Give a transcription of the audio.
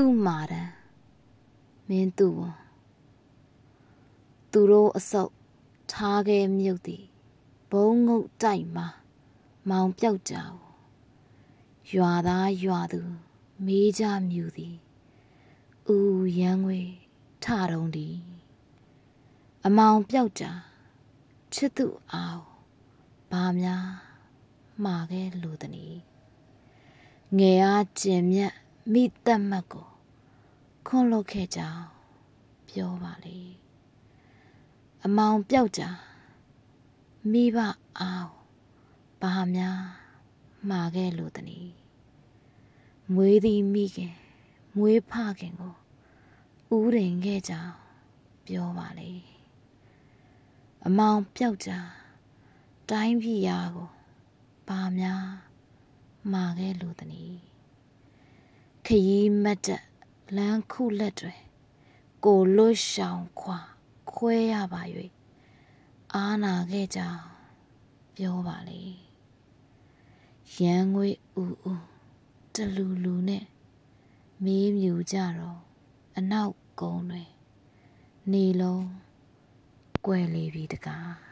သူ့မာတန်မင်းသူ့ဝန်သူတို့အစုပ်ထားခဲ့မြုပ်သည်ဘုံငုတ်တိုက်မှာမောင်ပြောက်ကြဘူးရွာသားရွာသူမေးကြမြူသည်ဦးရန်ငွေထတုံးသည်အမောင်ပြောက်ကြချစ်သူအောင်ဘာများမှာခဲ့လူသည်ငယ်အားကျင်မြတ် မိတက်မတ်ကိုခွန့်လွတ်ခဲ့ကြောင်းပြောပါလေအမောင်ပြောက်ကြမိဘအောင်ဘာများမှာခဲ့လို့တည်းမွေးသည်မိခင်မွေးဖခင်ကိုဥရင်ခဲ့ကြောင်းပြောပါလေအမောင်ပြောက်ကြတိုင်းပြည်ရာကိုဘာများမှာခဲ့လို့တည်း ခရီးမတ်တက်လမ်းခုလက်တွေကိုလွတ်ရှောင်ခွာခွဲရပါ၍အာနာခဲ့ကြောင်းပြောပါလေရန်ငွေဥဥတလူလူနဲ့မေးမြူကြတော့အနောက်ကုန်းတွင်နေလုံးကွယ်လေပြီတကား